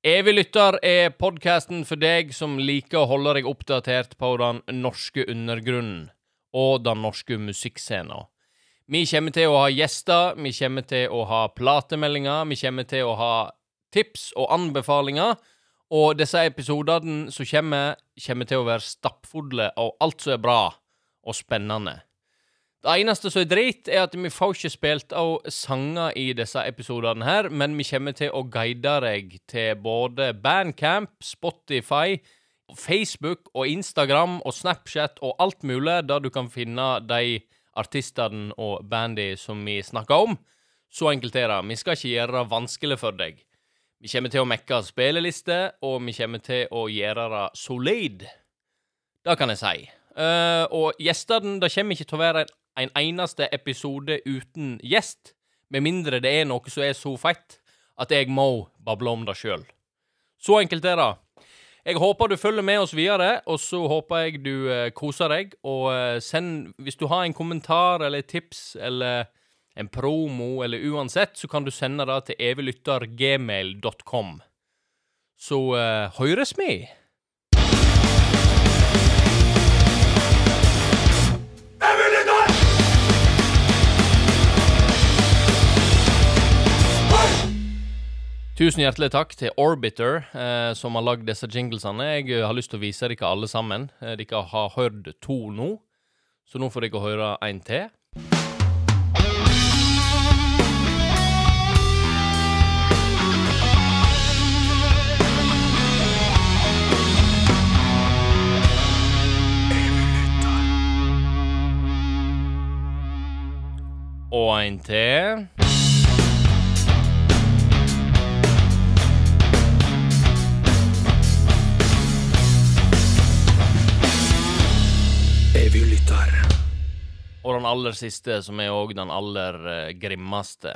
Evig lytter er podkasten for deg som liker å holde deg oppdatert på den norske undergrunnen og den norske musikkscenen. Vi kommer til å ha gjester, vi kommer til å ha platemeldinger, vi kommer til å ha tips og anbefalinger. Og disse episodene som kommer, kommer til å være stappfulle av alt som er bra og spennende. Det eneste som er drit, er at vi får ikke spilt av sanger i disse episodene her, men vi kommer til å guide deg til både Bandcamp, Spotify, Facebook og Instagram og Snapchat og alt mulig der du kan finne de artistene og bandy som vi snakker om. Så enkelt er det. Vi skal ikke gjøre det vanskelig for deg. Vi kommer til å mekke spillelister, og vi kommer til å gjøre det solid. Det kan jeg si. Uh, og gjestene Det kommer ikke til å være en, en, eneste episode uten gjest, med mindre det er noe som er så fett at jeg må bable om det sjøl. Så enkelt er det. Jeg håper du følger med oss videre, og så håper jeg du uh, koser deg. Og uh, send Hvis du har en kommentar eller tips eller en promo eller uansett, så kan du sende det til eviglyttergmail.com. Så høyres vi! Tusen hjertelig takk til Orbiter, eh, som har lagd disse jinglesene. Jeg eh, har lyst til å vise dere alle sammen. Eh, dere har hørt to nå, så nå får dere høre en til. Og en til. Evig lytter. Og den aller siste, som er òg den aller eh, grimmeste.